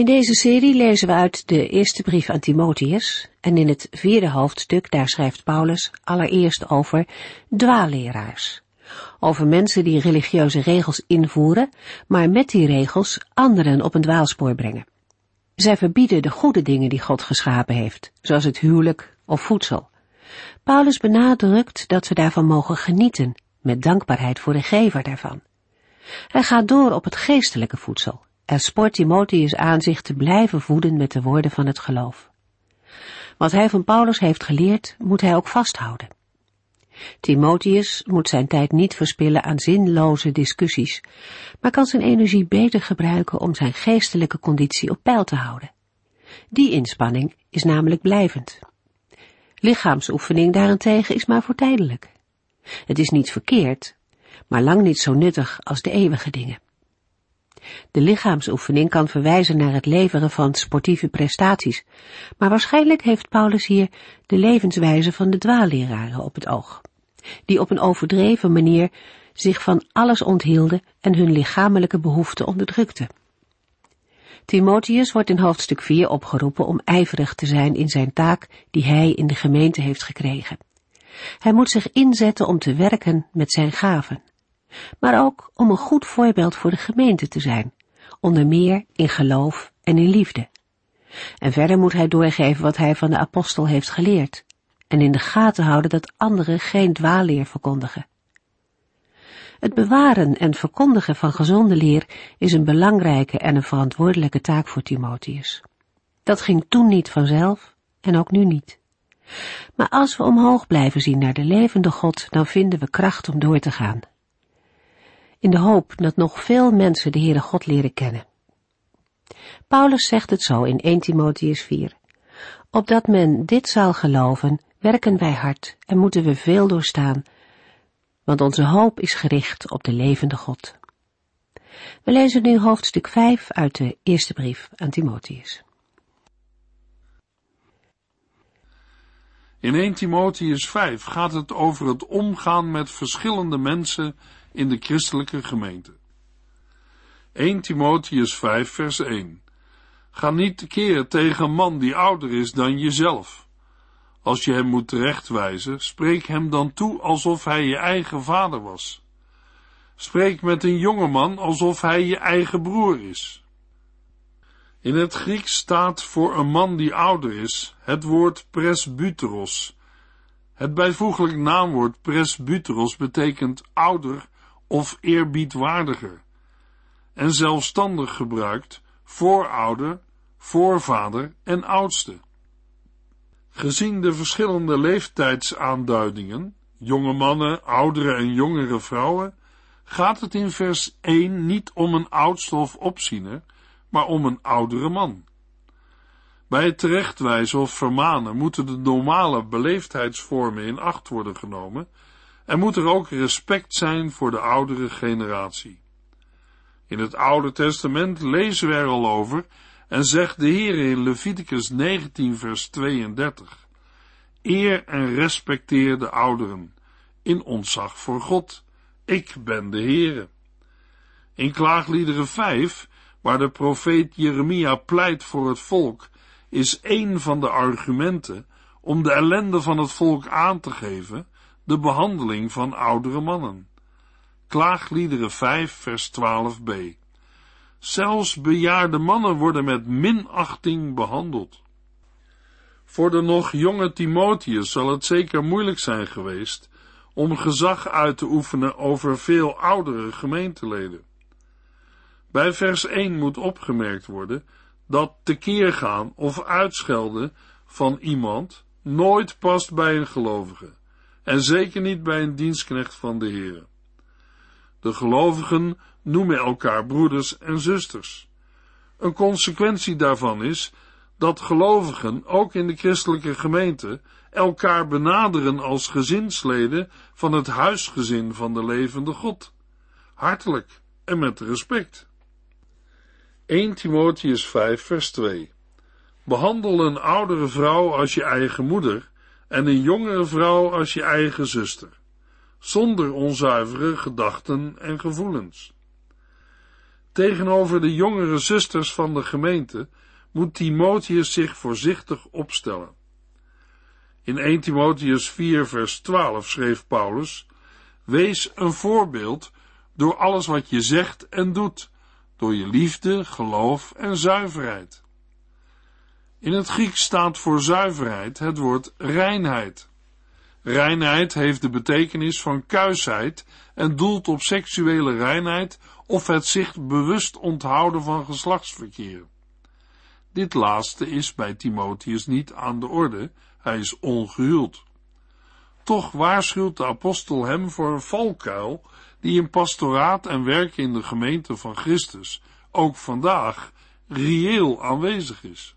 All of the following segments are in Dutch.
In deze serie lezen we uit de eerste brief aan Timotheus en in het vierde hoofdstuk daar schrijft Paulus allereerst over dwaalleraars. Over mensen die religieuze regels invoeren, maar met die regels anderen op een dwaalspoor brengen. Zij verbieden de goede dingen die God geschapen heeft, zoals het huwelijk of voedsel. Paulus benadrukt dat we daarvan mogen genieten, met dankbaarheid voor de gever daarvan. Hij gaat door op het geestelijke voedsel en spoort Timotheus aan zich te blijven voeden met de woorden van het geloof. Wat hij van Paulus heeft geleerd, moet hij ook vasthouden. Timotheus moet zijn tijd niet verspillen aan zinloze discussies, maar kan zijn energie beter gebruiken om zijn geestelijke conditie op peil te houden. Die inspanning is namelijk blijvend. Lichaamsoefening daarentegen is maar voor tijdelijk. Het is niet verkeerd, maar lang niet zo nuttig als de eeuwige dingen. De lichaamsoefening kan verwijzen naar het leveren van sportieve prestaties, maar waarschijnlijk heeft Paulus hier de levenswijze van de dwaalleraren op het oog, die op een overdreven manier zich van alles onthielden en hun lichamelijke behoeften onderdrukten. Timotheus wordt in hoofdstuk 4 opgeroepen om ijverig te zijn in zijn taak die hij in de gemeente heeft gekregen. Hij moet zich inzetten om te werken met zijn gaven maar ook om een goed voorbeeld voor de gemeente te zijn, onder meer in geloof en in liefde. En verder moet hij doorgeven wat hij van de apostel heeft geleerd, en in de gaten houden dat anderen geen dwaalleer verkondigen. Het bewaren en verkondigen van gezonde leer is een belangrijke en een verantwoordelijke taak voor Timotheus. Dat ging toen niet vanzelf en ook nu niet. Maar als we omhoog blijven zien naar de levende God, dan vinden we kracht om door te gaan in de hoop dat nog veel mensen de Heere God leren kennen. Paulus zegt het zo in 1 Timotheus 4. Opdat men dit zal geloven, werken wij hard en moeten we veel doorstaan, want onze hoop is gericht op de levende God. We lezen nu hoofdstuk 5 uit de eerste brief aan Timotheus. In 1 Timotheus 5 gaat het over het omgaan met verschillende mensen in de christelijke gemeente. 1 Timotheus 5 vers 1 Ga niet tekeer tegen een man die ouder is dan jezelf. Als je hem moet terechtwijzen, spreek hem dan toe alsof hij je eigen vader was. Spreek met een jonge man alsof hij je eigen broer is. In het Grieks staat voor een man die ouder is het woord presbyteros. Het bijvoeglijk naamwoord presbyteros betekent ouder of eerbiedwaardiger en zelfstandig gebruikt voorouder, voorvader en oudste. Gezien de verschillende leeftijdsaanduidingen, jonge mannen, oudere en jongere vrouwen, gaat het in vers 1 niet om een oudste of opziener, maar om een oudere man. Bij het terechtwijzen of vermanen moeten de normale beleefdheidsvormen in acht worden genomen en moet er ook respect zijn voor de oudere generatie. In het Oude Testament lezen we er al over en zegt de Heer in Leviticus 19 vers 32 Eer en respecteer de ouderen in ontzag voor God. Ik ben de Heere. In Klaagliederen 5, waar de profeet Jeremia pleit voor het volk, is een van de argumenten om de ellende van het volk aan te geven de behandeling van oudere mannen. Klaagliederen 5 vers 12b. Zelfs bejaarde mannen worden met minachting behandeld. Voor de nog jonge Timotheus zal het zeker moeilijk zijn geweest om gezag uit te oefenen over veel oudere gemeenteleden. Bij vers 1 moet opgemerkt worden dat tekeer gaan of uitschelden van iemand nooit past bij een gelovige en zeker niet bij een dienstknecht van de Heer. De gelovigen noemen elkaar broeders en zusters. Een consequentie daarvan is dat gelovigen, ook in de christelijke gemeente, elkaar benaderen als gezinsleden van het huisgezin van de levende God. Hartelijk en met respect. 1 Timotheus 5 vers 2 Behandel een oudere vrouw als je eigen moeder en een jongere vrouw als je eigen zuster, zonder onzuivere gedachten en gevoelens. Tegenover de jongere zusters van de gemeente moet Timotheus zich voorzichtig opstellen. In 1 Timotheus 4 vers 12 schreef Paulus, Wees een voorbeeld door alles wat je zegt en doet, door je liefde, geloof en zuiverheid. In het Grieks staat voor zuiverheid het woord reinheid. Reinheid heeft de betekenis van kuisheid en doelt op seksuele reinheid of het zich bewust onthouden van geslachtsverkeer. Dit laatste is bij Timotheus niet aan de orde, hij is ongehuwd. Toch waarschuwt de apostel hem voor een valkuil die in pastoraat en werk in de gemeente van Christus ook vandaag reëel aanwezig is.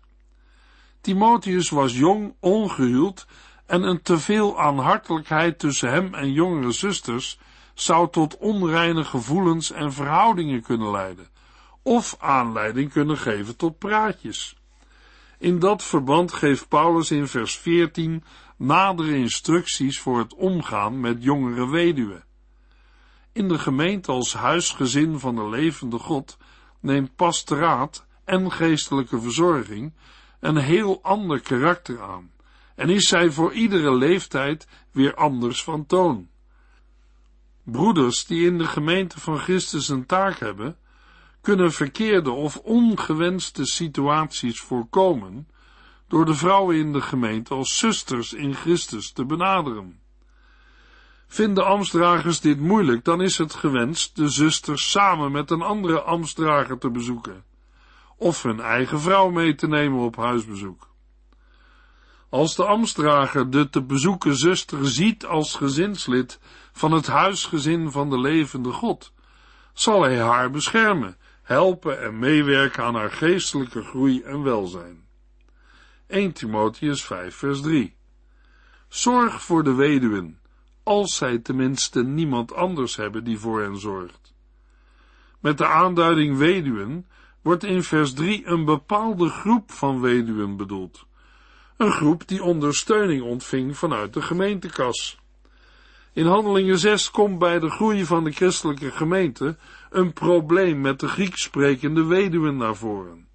Timotheus was jong, ongehuwd en een teveel aan hartelijkheid tussen hem en jongere zusters zou tot onreine gevoelens en verhoudingen kunnen leiden, of aanleiding kunnen geven tot praatjes. In dat verband geeft Paulus in vers 14 nadere instructies voor het omgaan met jongere weduwen. In de gemeente als huisgezin van de levende God neemt pastoraat en geestelijke verzorging een heel ander karakter aan en is zij voor iedere leeftijd weer anders van toon. Broeders die in de gemeente van Christus een taak hebben, kunnen verkeerde of ongewenste situaties voorkomen door de vrouwen in de gemeente als zusters in Christus te benaderen. Vinden ambtsdragers dit moeilijk, dan is het gewenst de zusters samen met een andere ambtsdrager te bezoeken, of hun eigen vrouw mee te nemen op huisbezoek. Als de ambtsdrager de te bezoeken zuster ziet als gezinslid van het huisgezin van de levende God, zal hij haar beschermen, helpen en meewerken aan haar geestelijke groei en welzijn. 1 Timotheus 5 vers 3 Zorg voor de weduwen, als zij tenminste niemand anders hebben die voor hen zorgt. Met de aanduiding weduwen wordt in vers 3 een bepaalde groep van weduwen bedoeld. Een groep die ondersteuning ontving vanuit de gemeentekas. In Handelingen 6 komt bij de groei van de christelijke gemeente een probleem met de Grieks sprekende weduwen naar voren.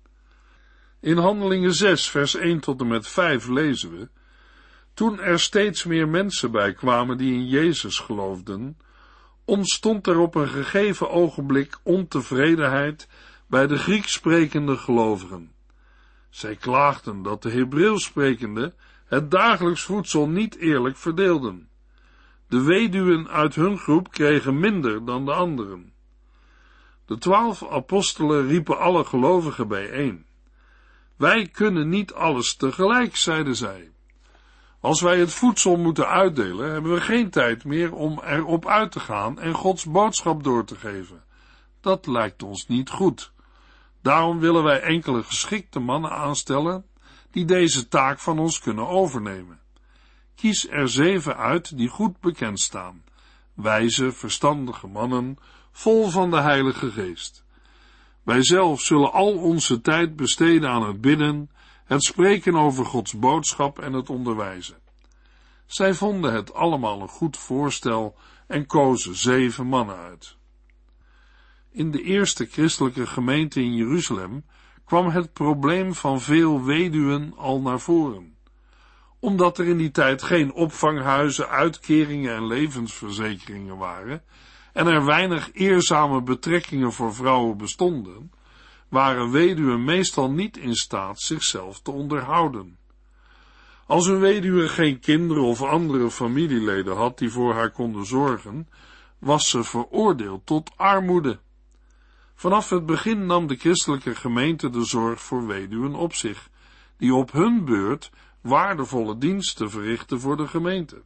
In Handelingen 6, vers 1 tot en met 5 lezen we: Toen er steeds meer mensen bij kwamen die in Jezus geloofden, ontstond er op een gegeven ogenblik ontevredenheid bij de Grieks sprekende gelovigen. Zij klaagden dat de Hebreeuws sprekende het dagelijks voedsel niet eerlijk verdeelden. De weduwen uit hun groep kregen minder dan de anderen. De twaalf apostelen riepen alle gelovigen bijeen. Wij kunnen niet alles tegelijk, zeiden zij. Als wij het voedsel moeten uitdelen, hebben we geen tijd meer om erop uit te gaan en Gods boodschap door te geven. Dat lijkt ons niet goed. Daarom willen wij enkele geschikte mannen aanstellen die deze taak van ons kunnen overnemen. Kies er zeven uit die goed bekend staan, wijze, verstandige mannen, vol van de Heilige Geest. Wij zelf zullen al onze tijd besteden aan het bidden, het spreken over Gods boodschap en het onderwijzen. Zij vonden het allemaal een goed voorstel en kozen zeven mannen uit. In de eerste christelijke gemeente in Jeruzalem kwam het probleem van veel weduwen al naar voren. Omdat er in die tijd geen opvanghuizen, uitkeringen en levensverzekeringen waren, en er weinig eerzame betrekkingen voor vrouwen bestonden, waren weduwen meestal niet in staat zichzelf te onderhouden. Als een weduwe geen kinderen of andere familieleden had die voor haar konden zorgen, was ze veroordeeld tot armoede. Vanaf het begin nam de christelijke gemeente de zorg voor weduwen op zich, die op hun beurt waardevolle diensten verrichten voor de gemeente.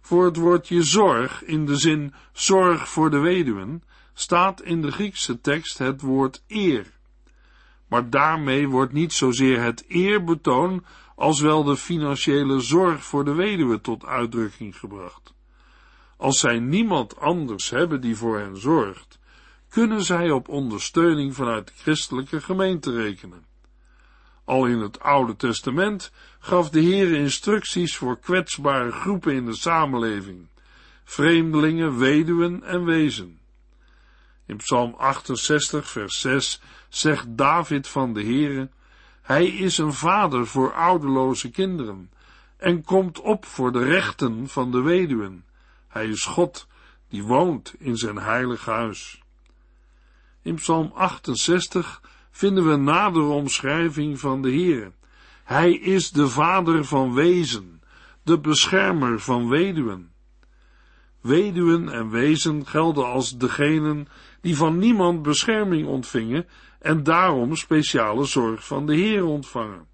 Voor het woordje zorg in de zin zorg voor de weduwen staat in de Griekse tekst het woord eer. maar daarmee wordt niet zozeer het eerbetoon als wel de financiële zorg voor de weduwe tot uitdrukking gebracht. Als zij niemand anders hebben die voor hen zorgt, kunnen zij op ondersteuning vanuit de christelijke gemeente rekenen. Al in het Oude Testament gaf de Heer instructies voor kwetsbare groepen in de samenleving, vreemdelingen, weduwen en wezen. In Psalm 68, vers 6 zegt David van de Heere, Hij is een vader voor ouderloze kinderen en komt op voor de rechten van de weduwen. Hij is God die woont in zijn heilig huis. In Psalm 68 vinden we nadere omschrijving van de Heere. Hij is de vader van wezen, de beschermer van weduwen. Weduwen en wezen gelden als degenen die van niemand bescherming ontvingen en daarom speciale zorg van de Heer ontvangen.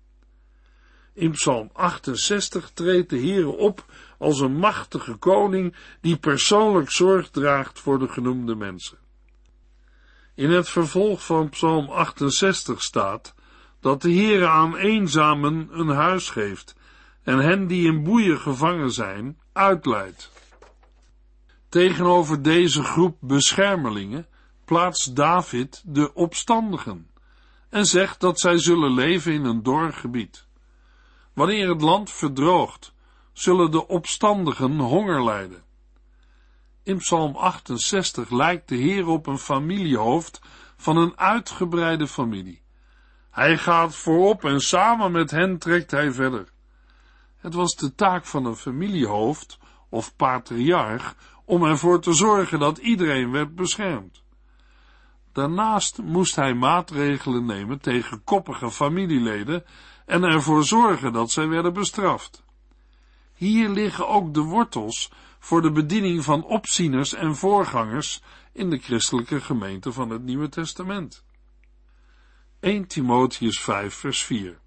In Psalm 68 treedt de Heer op als een machtige koning die persoonlijk zorg draagt voor de genoemde mensen. In het vervolg van Psalm 68 staat dat de Heere aan eenzamen een huis geeft en hen die in boeien gevangen zijn, uitleidt. Tegenover deze groep beschermelingen plaatst David de opstandigen en zegt dat zij zullen leven in een dor gebied. Wanneer het land verdroogt, zullen de opstandigen honger lijden. In Psalm 68 lijkt de Heer op een familiehoofd van een uitgebreide familie. Hij gaat voorop en samen met hen trekt hij verder. Het was de taak van een familiehoofd of patriarch om ervoor te zorgen dat iedereen werd beschermd. Daarnaast moest hij maatregelen nemen tegen koppige familieleden en ervoor zorgen dat zij werden bestraft. Hier liggen ook de wortels voor de bediening van opzieners en voorgangers in de christelijke gemeente van het Nieuwe Testament. 1 Timotheus 5 vers 4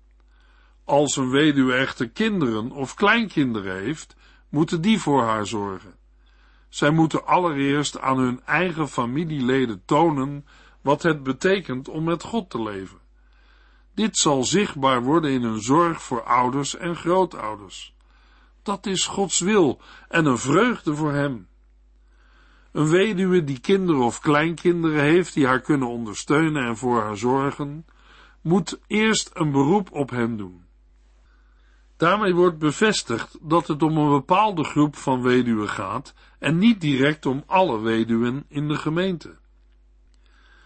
Als een weduwe echte kinderen of kleinkinderen heeft, moeten die voor haar zorgen. Zij moeten allereerst aan hun eigen familieleden tonen wat het betekent om met God te leven. Dit zal zichtbaar worden in hun zorg voor ouders en grootouders. Dat is Gods wil en een vreugde voor hem. Een weduwe die kinderen of kleinkinderen heeft die haar kunnen ondersteunen en voor haar zorgen, moet eerst een beroep op hen doen. Daarmee wordt bevestigd dat het om een bepaalde groep van weduwen gaat en niet direct om alle weduwen in de gemeente.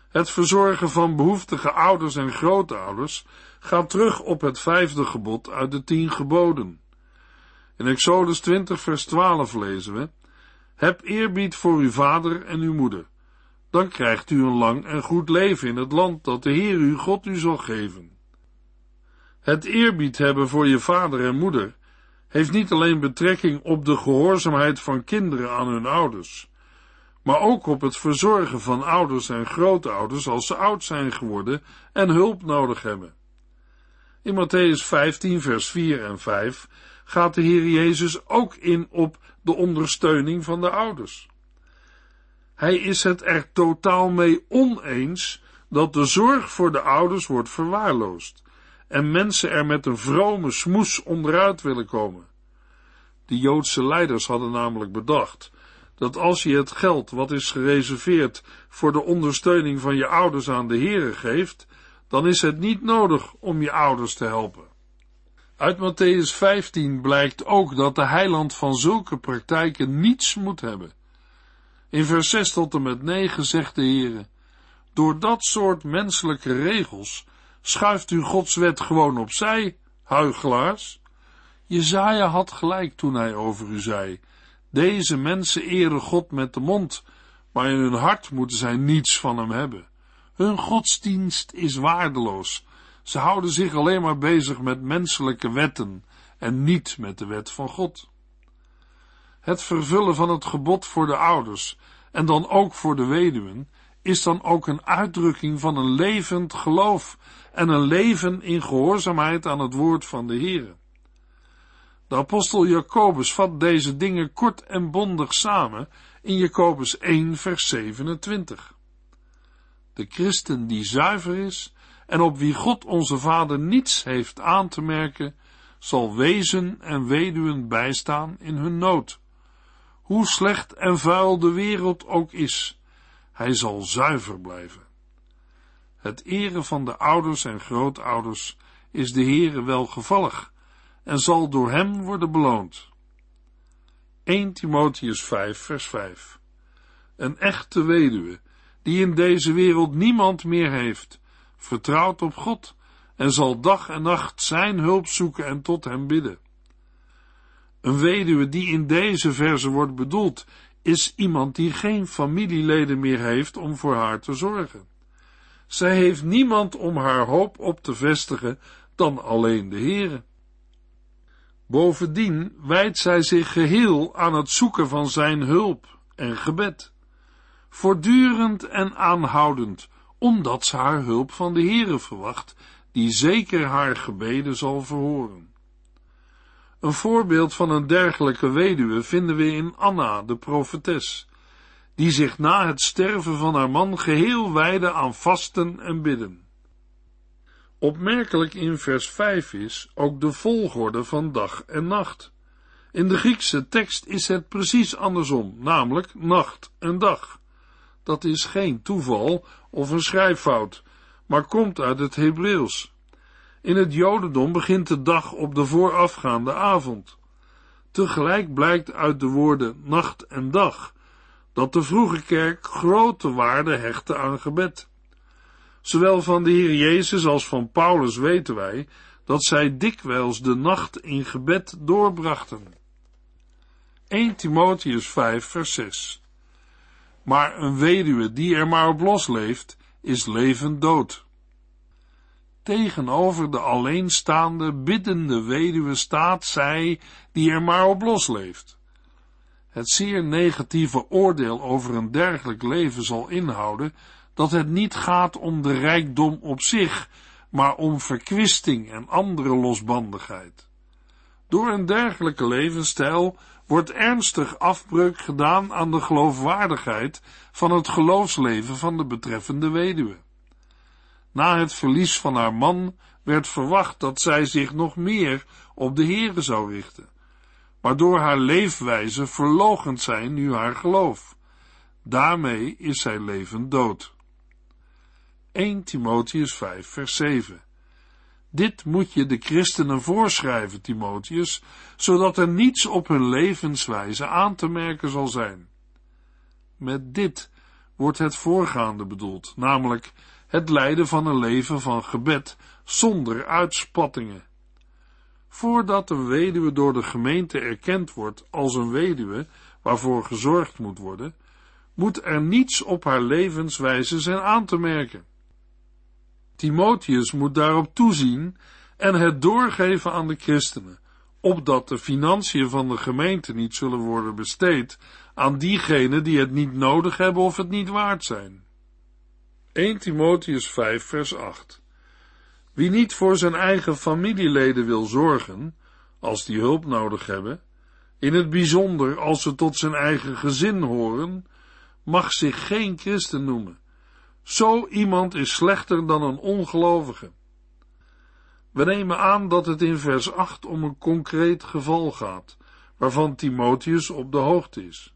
Het verzorgen van behoeftige ouders en grootouders gaat terug op het vijfde gebod uit de tien geboden. In Exodus 20 vers 12 lezen we, Heb eerbied voor uw vader en uw moeder, dan krijgt u een lang en goed leven in het land dat de Heer uw God u zal geven. Het eerbied hebben voor je vader en moeder heeft niet alleen betrekking op de gehoorzaamheid van kinderen aan hun ouders, maar ook op het verzorgen van ouders en grootouders als ze oud zijn geworden en hulp nodig hebben. In Matthäus 15, vers 4 en 5 gaat de Heer Jezus ook in op de ondersteuning van de ouders. Hij is het er totaal mee oneens dat de zorg voor de ouders wordt verwaarloosd en mensen er met een vrome smoes onderuit willen komen. De Joodse leiders hadden namelijk bedacht dat als je het geld wat is gereserveerd voor de ondersteuning van je ouders aan de Here geeft, dan is het niet nodig om je ouders te helpen. Uit Matthäus 15 blijkt ook dat de heiland van zulke praktijken niets moet hebben. In vers 6 tot en met 9 zegt de Heere, door dat soort menselijke regels schuift u Gods wet gewoon opzij, huigelaars. Jezaja had gelijk toen hij over u zei, deze mensen eren God met de mond, maar in hun hart moeten zij niets van hem hebben. Hun godsdienst is waardeloos. Ze houden zich alleen maar bezig met menselijke wetten en niet met de wet van God. Het vervullen van het gebod voor de ouders en dan ook voor de weduwen is dan ook een uitdrukking van een levend geloof en een leven in gehoorzaamheid aan het woord van de Heere. De apostel Jacobus vat deze dingen kort en bondig samen in Jacobus 1 vers 27. De christen die zuiver is en op wie God onze Vader niets heeft aan te merken, zal wezen en weduwen bijstaan in hun nood. Hoe slecht en vuil de wereld ook is, hij zal zuiver blijven. Het eren van de ouders en grootouders is de Heere welgevallig en zal door hem worden beloond. 1 Timotheus 5 vers 5 Een echte weduwe, die in deze wereld niemand meer heeft, vertrouwt op God en zal dag en nacht zijn hulp zoeken en tot hem bidden. Een weduwe die in deze verse wordt bedoeld, is iemand die geen familieleden meer heeft om voor haar te zorgen. Zij heeft niemand om haar hoop op te vestigen dan alleen de Heere. Bovendien wijdt zij zich geheel aan het zoeken van zijn hulp en gebed. Voortdurend en aanhoudend, omdat ze haar hulp van de Heere verwacht, die zeker haar gebeden zal verhoren. Een voorbeeld van een dergelijke weduwe vinden we in Anna, de profetes, die zich na het sterven van haar man geheel wijde aan vasten en bidden. Opmerkelijk in vers 5 is ook de volgorde van dag en nacht. In de Griekse tekst is het precies andersom, namelijk nacht en dag. Dat is geen toeval of een schrijffout, maar komt uit het Hebreeuws. In het Jodendom begint de dag op de voorafgaande avond. Tegelijk blijkt uit de woorden nacht en dag dat de vroege kerk grote waarde hechtte aan gebed. Zowel van de Heer Jezus als van Paulus weten wij dat zij dikwijls de nacht in gebed doorbrachten. 1 Timotheus 5 vers 6 Maar een weduwe die er maar op los leeft, is levend dood. Tegenover de alleenstaande, biddende weduwe staat zij die er maar op los leeft. Het zeer negatieve oordeel over een dergelijk leven zal inhouden dat het niet gaat om de rijkdom op zich, maar om verkwisting en andere losbandigheid. Door een dergelijke levensstijl wordt ernstig afbreuk gedaan aan de geloofwaardigheid van het geloofsleven van de betreffende weduwe. Na het verlies van haar man werd verwacht dat zij zich nog meer op de Heere zou richten, maar door haar leefwijze verlogent zij nu haar geloof. Daarmee is zij levend dood. 1 Timotheus 5 vers 7 Dit moet je de christenen voorschrijven, Timotheus, zodat er niets op hun levenswijze aan te merken zal zijn. Met dit wordt het voorgaande bedoeld, namelijk het leiden van een leven van gebed zonder uitspattingen. Voordat een weduwe door de gemeente erkend wordt als een weduwe waarvoor gezorgd moet worden, moet er niets op haar levenswijze zijn aan te merken. Timotheus moet daarop toezien en het doorgeven aan de christenen, opdat de financiën van de gemeente niet zullen worden besteed aan diegenen die het niet nodig hebben of het niet waard zijn. 1 Timotheus 5 vers 8 Wie niet voor zijn eigen familieleden wil zorgen, als die hulp nodig hebben, in het bijzonder als ze tot zijn eigen gezin horen, mag zich geen christen noemen zo iemand is slechter dan een ongelovige. We nemen aan dat het in vers 8 om een concreet geval gaat, waarvan Timotheus op de hoogte is.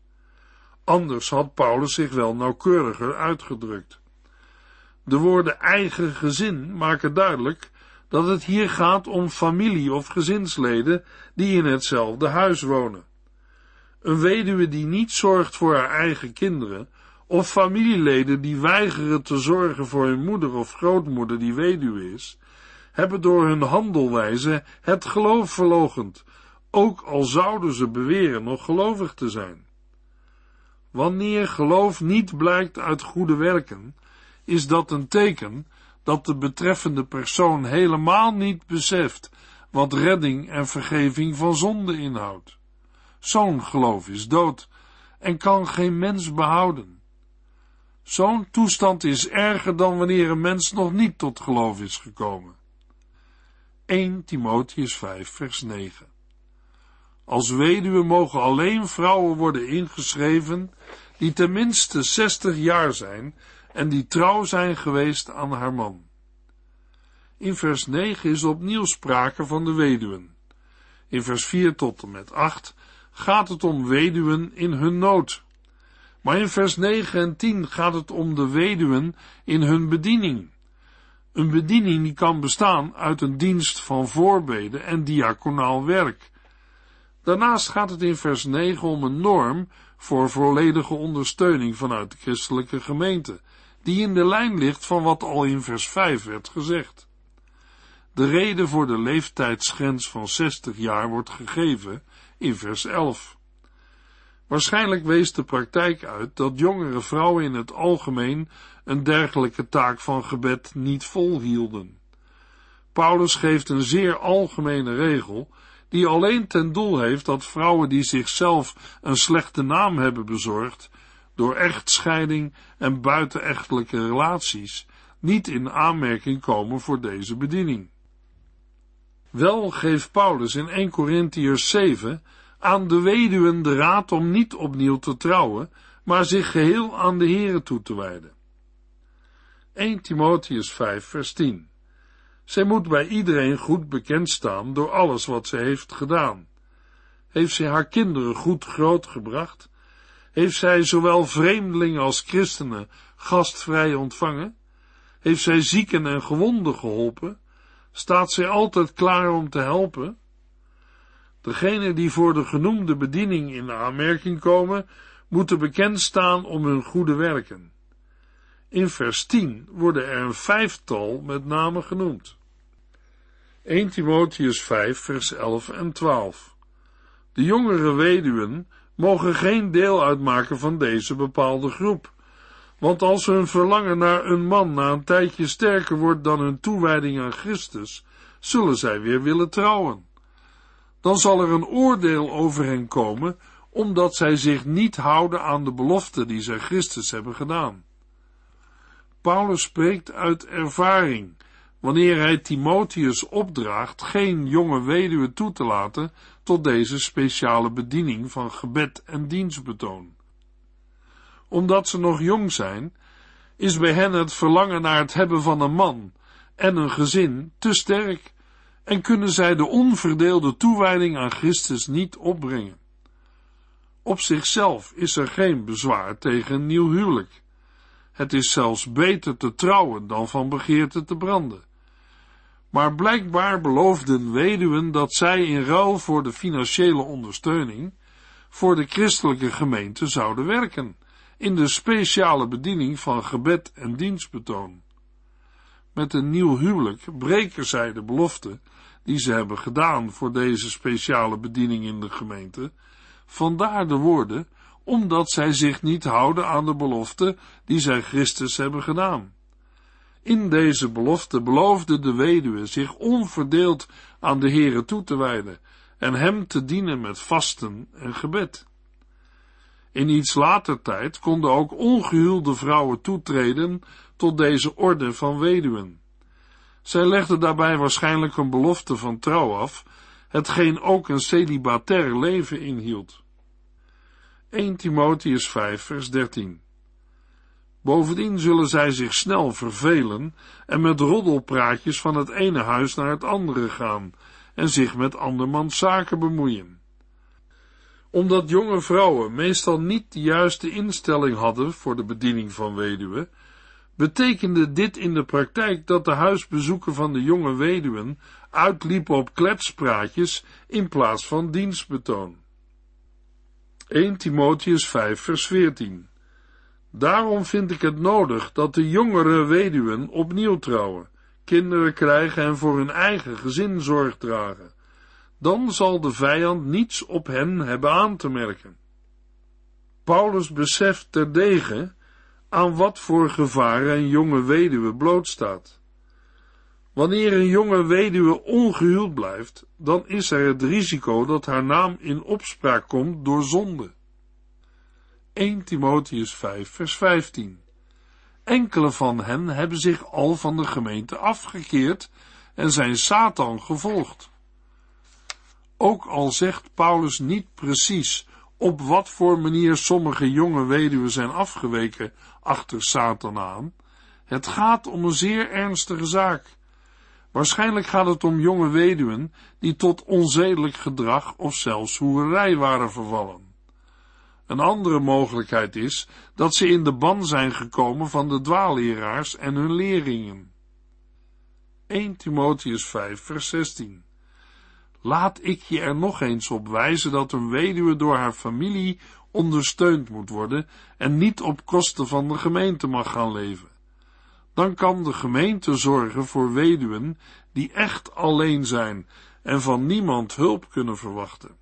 Anders had Paulus zich wel nauwkeuriger uitgedrukt. De woorden eigen gezin maken duidelijk dat het hier gaat om familie of gezinsleden die in hetzelfde huis wonen. Een weduwe die niet zorgt voor haar eigen kinderen, of familieleden die weigeren te zorgen voor hun moeder of grootmoeder die weduwe is, hebben door hun handelwijze het geloof verlogend, ook al zouden ze beweren nog gelovig te zijn. Wanneer geloof niet blijkt uit goede werken, is dat een teken dat de betreffende persoon helemaal niet beseft wat redding en vergeving van zonde inhoudt. Zo'n geloof is dood en kan geen mens behouden. Zo'n toestand is erger dan wanneer een mens nog niet tot geloof is gekomen. 1 Timotheus 5 vers 9 Als weduwe mogen alleen vrouwen worden ingeschreven die tenminste 60 jaar zijn en die trouw zijn geweest aan haar man. In vers 9 is opnieuw sprake van de weduwen. In vers 4 tot en met 8 gaat het om weduwen in hun nood. Maar in vers 9 en 10 gaat het om de weduwen in hun bediening. Een bediening die kan bestaan uit een dienst van voorbeden en diaconaal werk. Daarnaast gaat het in vers 9 om een norm voor volledige ondersteuning vanuit de christelijke gemeente, die in de lijn ligt van wat al in vers 5 werd gezegd. De reden voor de leeftijdsgrens van 60 jaar wordt gegeven in vers 11. Waarschijnlijk wees de praktijk uit dat jongere vrouwen in het algemeen een dergelijke taak van gebed niet volhielden. Paulus geeft een zeer algemene regel die alleen ten doel heeft dat vrouwen die zichzelf een slechte naam hebben bezorgd door echtscheiding en buitenechtelijke relaties niet in aanmerking komen voor deze bediening. Wel geeft Paulus in 1 Corinthiërs 7 aan de weduwen de raad om niet opnieuw te trouwen, maar zich geheel aan de Here toe te wijden. 1 Timotheus 5 vers 10 Zij moet bij iedereen goed bekend staan door alles wat ze heeft gedaan. Heeft zij haar kinderen goed grootgebracht? Heeft zij zowel vreemdelingen als christenen gastvrij ontvangen? Heeft zij zieken en gewonden geholpen? Staat zij altijd klaar om te helpen? Degenen die voor de genoemde bediening in aanmerking komen, moeten bekend staan om hun goede werken. In vers 10 worden er een vijftal met name genoemd. 1 Timotheus 5 vers 11 en 12 De jongere weduwen mogen geen deel uitmaken van deze bepaalde groep, want als hun verlangen naar een man na een tijdje sterker wordt dan hun toewijding aan Christus, zullen zij weer willen trouwen. Dan zal er een oordeel over hen komen, omdat zij zich niet houden aan de belofte die zij Christus hebben gedaan. Paulus spreekt uit ervaring, wanneer hij Timotheus opdraagt geen jonge weduwe toe te laten tot deze speciale bediening van gebed en dienstbetoon. Omdat ze nog jong zijn, is bij hen het verlangen naar het hebben van een man en een gezin te sterk en kunnen zij de onverdeelde toewijding aan Christus niet opbrengen. Op zichzelf is er geen bezwaar tegen een nieuw huwelijk. Het is zelfs beter te trouwen dan van begeerte te branden. Maar blijkbaar beloofden weduwen dat zij in ruil voor de financiële ondersteuning voor de christelijke gemeente zouden werken in de speciale bediening van gebed en dienstbetoon. Met een nieuw huwelijk breken zij de belofte die ze hebben gedaan voor deze speciale bediening in de gemeente, vandaar de woorden, omdat zij zich niet houden aan de belofte die zij Christus hebben gedaan. In deze belofte beloofde de weduwe zich onverdeeld aan de Heere toe te wijden en hem te dienen met vasten en gebed. In iets later tijd konden ook ongehuwde vrouwen toetreden tot deze orde van weduwen. Zij legde daarbij waarschijnlijk een belofte van trouw af, hetgeen ook een celibatair leven inhield. 1 Timotheus 5 vers 13 Bovendien zullen zij zich snel vervelen en met roddelpraatjes van het ene huis naar het andere gaan en zich met andermans zaken bemoeien. Omdat jonge vrouwen meestal niet de juiste instelling hadden voor de bediening van weduwen, betekende dit in de praktijk dat de huisbezoeken van de jonge weduwen uitliepen op kletspraatjes in plaats van dienstbetoon. 1 Timotheus 5 vers 14 Daarom vind ik het nodig dat de jongere weduwen opnieuw trouwen, kinderen krijgen en voor hun eigen gezin zorg dragen. Dan zal de vijand niets op hen hebben aan te merken. Paulus beseft terdege aan wat voor gevaren een jonge weduwe blootstaat. Wanneer een jonge weduwe ongehuwd blijft, dan is er het risico dat haar naam in opspraak komt door zonde. 1 Timotheus 5 vers 15 Enkele van hen hebben zich al van de gemeente afgekeerd en zijn Satan gevolgd. Ook al zegt Paulus niet precies op wat voor manier sommige jonge weduwen zijn afgeweken achter Satan aan, het gaat om een zeer ernstige zaak, Waarschijnlijk gaat het om jonge weduwen die tot onzedelijk gedrag of zelfs hoerij waren vervallen. Een andere mogelijkheid is dat ze in de ban zijn gekomen van de dwaalleraars en hun leerlingen. 1 Timotheus 5 vers 16 Laat ik je er nog eens op wijzen dat een weduwe door haar familie ondersteund moet worden en niet op kosten van de gemeente mag gaan leven. Dan kan de gemeente zorgen voor weduwen die echt alleen zijn en van niemand hulp kunnen verwachten.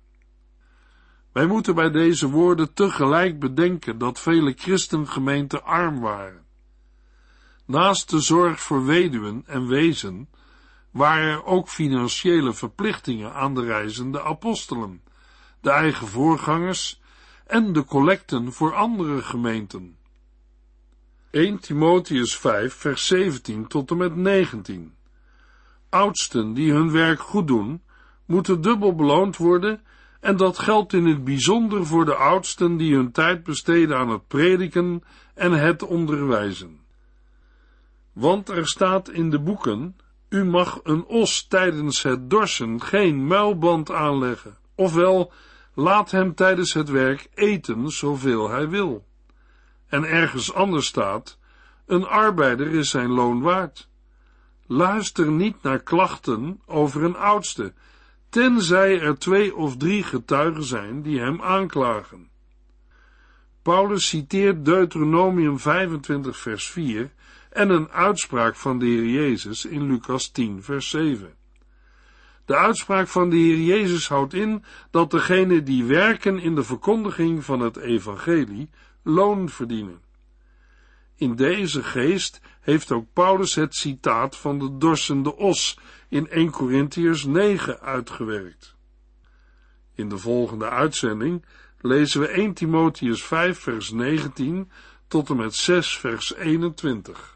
Wij moeten bij deze woorden tegelijk bedenken dat vele christengemeenten arm waren. Naast de zorg voor weduwen en wezen waren er ook financiële verplichtingen aan de reizende apostelen, de eigen voorgangers en de collecten voor andere gemeenten. 1 Timotheus 5 vers 17 tot en met 19 Oudsten die hun werk goed doen, moeten dubbel beloond worden en dat geldt in het bijzonder voor de oudsten die hun tijd besteden aan het prediken en het onderwijzen. Want er staat in de boeken, u mag een os tijdens het dorsen geen muilband aanleggen, ofwel laat hem tijdens het werk eten zoveel hij wil. En ergens anders staat, een arbeider is zijn loon waard. Luister niet naar klachten over een oudste, tenzij er twee of drie getuigen zijn die hem aanklagen. Paulus citeert Deuteronomium 25 vers 4 en een uitspraak van de Heer Jezus in Lucas 10 vers 7. De uitspraak van de Heer Jezus houdt in dat degenen die werken in de verkondiging van het evangelie loon verdienen. In deze geest heeft ook Paulus het citaat van de dorsende os in 1 Corinthiërs 9 uitgewerkt. In de volgende uitzending lezen we 1 Timotheus 5 vers 19 tot en met 6 vers 21.